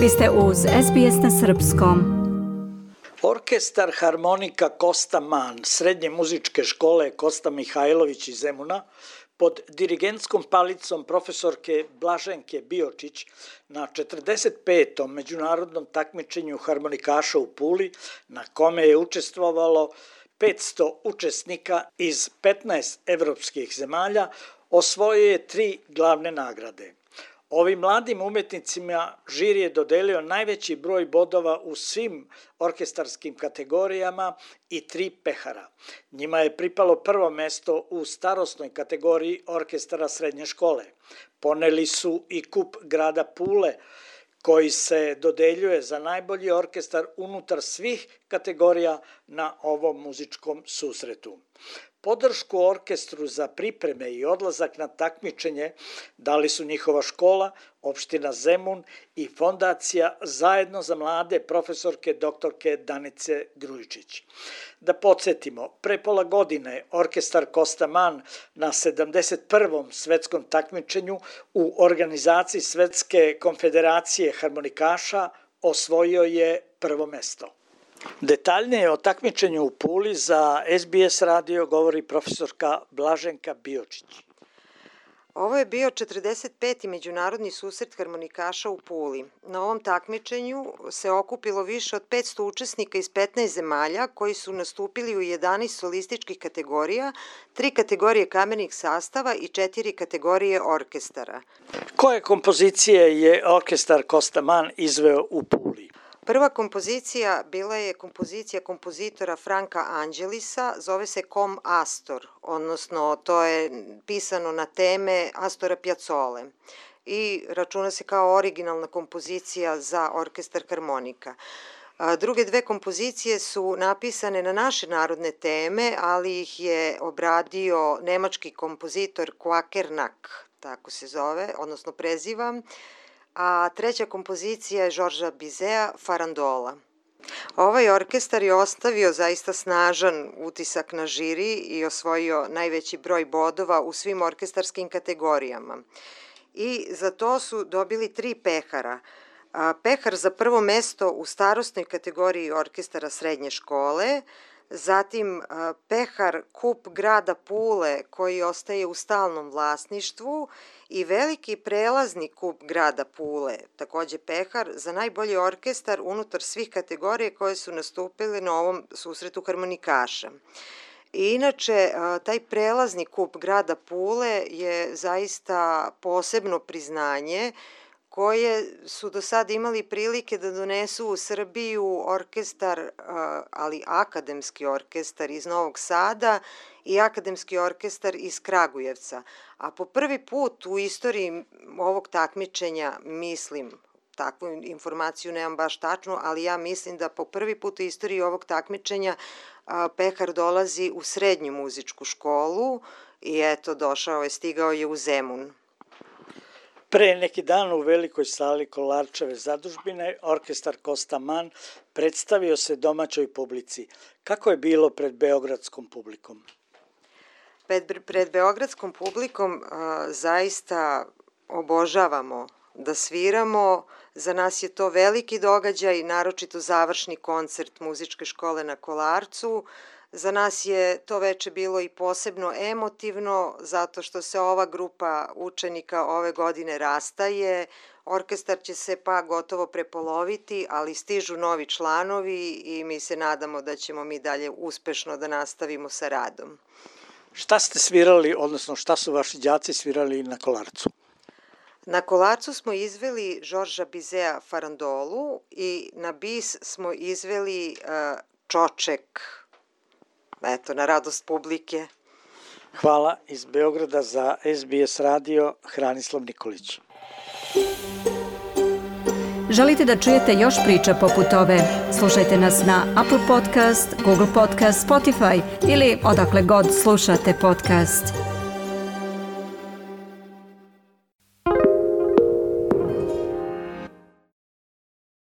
Vi ste uz SBS na Srpskom. Orkestar harmonika Kosta Man, srednje muzičke škole Kosta Mihajlović iz Zemuna, pod dirigentskom palicom profesorke Blaženke Biočić na 45. međunarodnom takmičenju harmonikaša u Puli, na kome je učestvovalo 500 učesnika iz 15 evropskih zemalja, osvojio je tri glavne nagrade – Ovim mladim umetnicima žiri je dodelio najveći broj bodova u svim orkestarskim kategorijama i tri pehara. Njima je pripalo prvo mesto u starosnoj kategoriji orkestara srednje škole. Poneli su i kup grada Pule, koji se dodeljuje za najbolji orkestar unutar svih kategorija na ovom muzičkom susretu. Podršku orkestru za pripreme i odlazak na takmičenje dali su njihova škola, opština Zemun i fondacija Zajedno za mlade profesorke doktorke Danice Grujičić. Da podsjetimo, pre pola godine orkestar Kosta Man na 71. svetskom takmičenju u organizaciji Svetske konfederacije harmonikaša osvojio je prvo mesto. Detaljnije o takmičenju u Puli za SBS radio govori profesorka Blaženka Biočić. Ovo je bio 45. međunarodni susret harmonikaša u Puli. Na ovom takmičenju se okupilo više od 500 učesnika iz 15 zemalja koji su nastupili u 11 solističkih kategorija, tri kategorije kamernih sastava i četiri kategorije orkestara. Koje kompozicije je orkestar Kostaman izveo u Puli? Prva kompozicija bila je kompozicija kompozitora Franka Angelisa, zove se Com Astor, odnosno to je pisano na teme Astora Piazzole i računa se kao originalna kompozicija za orkestar harmonika. Druge dve kompozicije su napisane na naše narodne teme, ali ih je obradio nemački kompozitor Quakernak, tako se zove, odnosno preziva, a treća kompozicija je Žorža Bizea Farandola. Ovaj orkestar je ostavio zaista snažan utisak na žiri i osvojio najveći broj bodova u svim orkestarskim kategorijama. I za to su dobili tri pehara. Pehar za prvo mesto u starostnoj kategoriji orkestara srednje škole, zatim pehar kup grada Pule koji ostaje u stalnom vlasništvu i veliki prelazni kup grada Pule, takođe pehar, za najbolji orkestar unutar svih kategorije koje su nastupile na ovom susretu harmonikaša. I inače, taj prelazni kup grada Pule je zaista posebno priznanje koje su do sada imali prilike da donesu u Srbiju orkestar, ali akademski orkestar iz Novog Sada i akademski orkestar iz Kragujevca. A po prvi put u istoriji ovog takmičenja, mislim, takvu informaciju nemam baš tačnu, ali ja mislim da po prvi put u istoriji ovog takmičenja pekar dolazi u srednju muzičku školu i eto, došao je, stigao je u Zemun. Pre neki dan u velikoj sali Kolarčeve zadužbine orkestar Kosta Man predstavio se domaćoj publici. Kako je bilo pred beogradskom publikom? Pred, pred beogradskom publikom a, zaista obožavamo da sviramo. Za nas je to veliki događaj, naročito završni koncert muzičke škole na Kolarcu. Za nas je to veče bilo i posebno emotivno zato što se ova grupa učenika ove godine rastaje. Orkestar će se pa gotovo prepoloviti, ali stižu novi članovi i mi se nadamo da ćemo mi dalje uspešno da nastavimo sa radom. Šta ste svirali, odnosno šta su vaši đaci svirali na kolarcu? Na kolarcu smo izveli Žorža Bizea Farandolu i na bis smo izveli uh, Čoček, eto, na radost publike. Hvala iz Beograda za SBS radio Hranislav Nikolić. Želite da čujete još priča poput ove? Slušajte nas na Apple Podcast, Google Podcast, Spotify ili odakle god slušate podcast.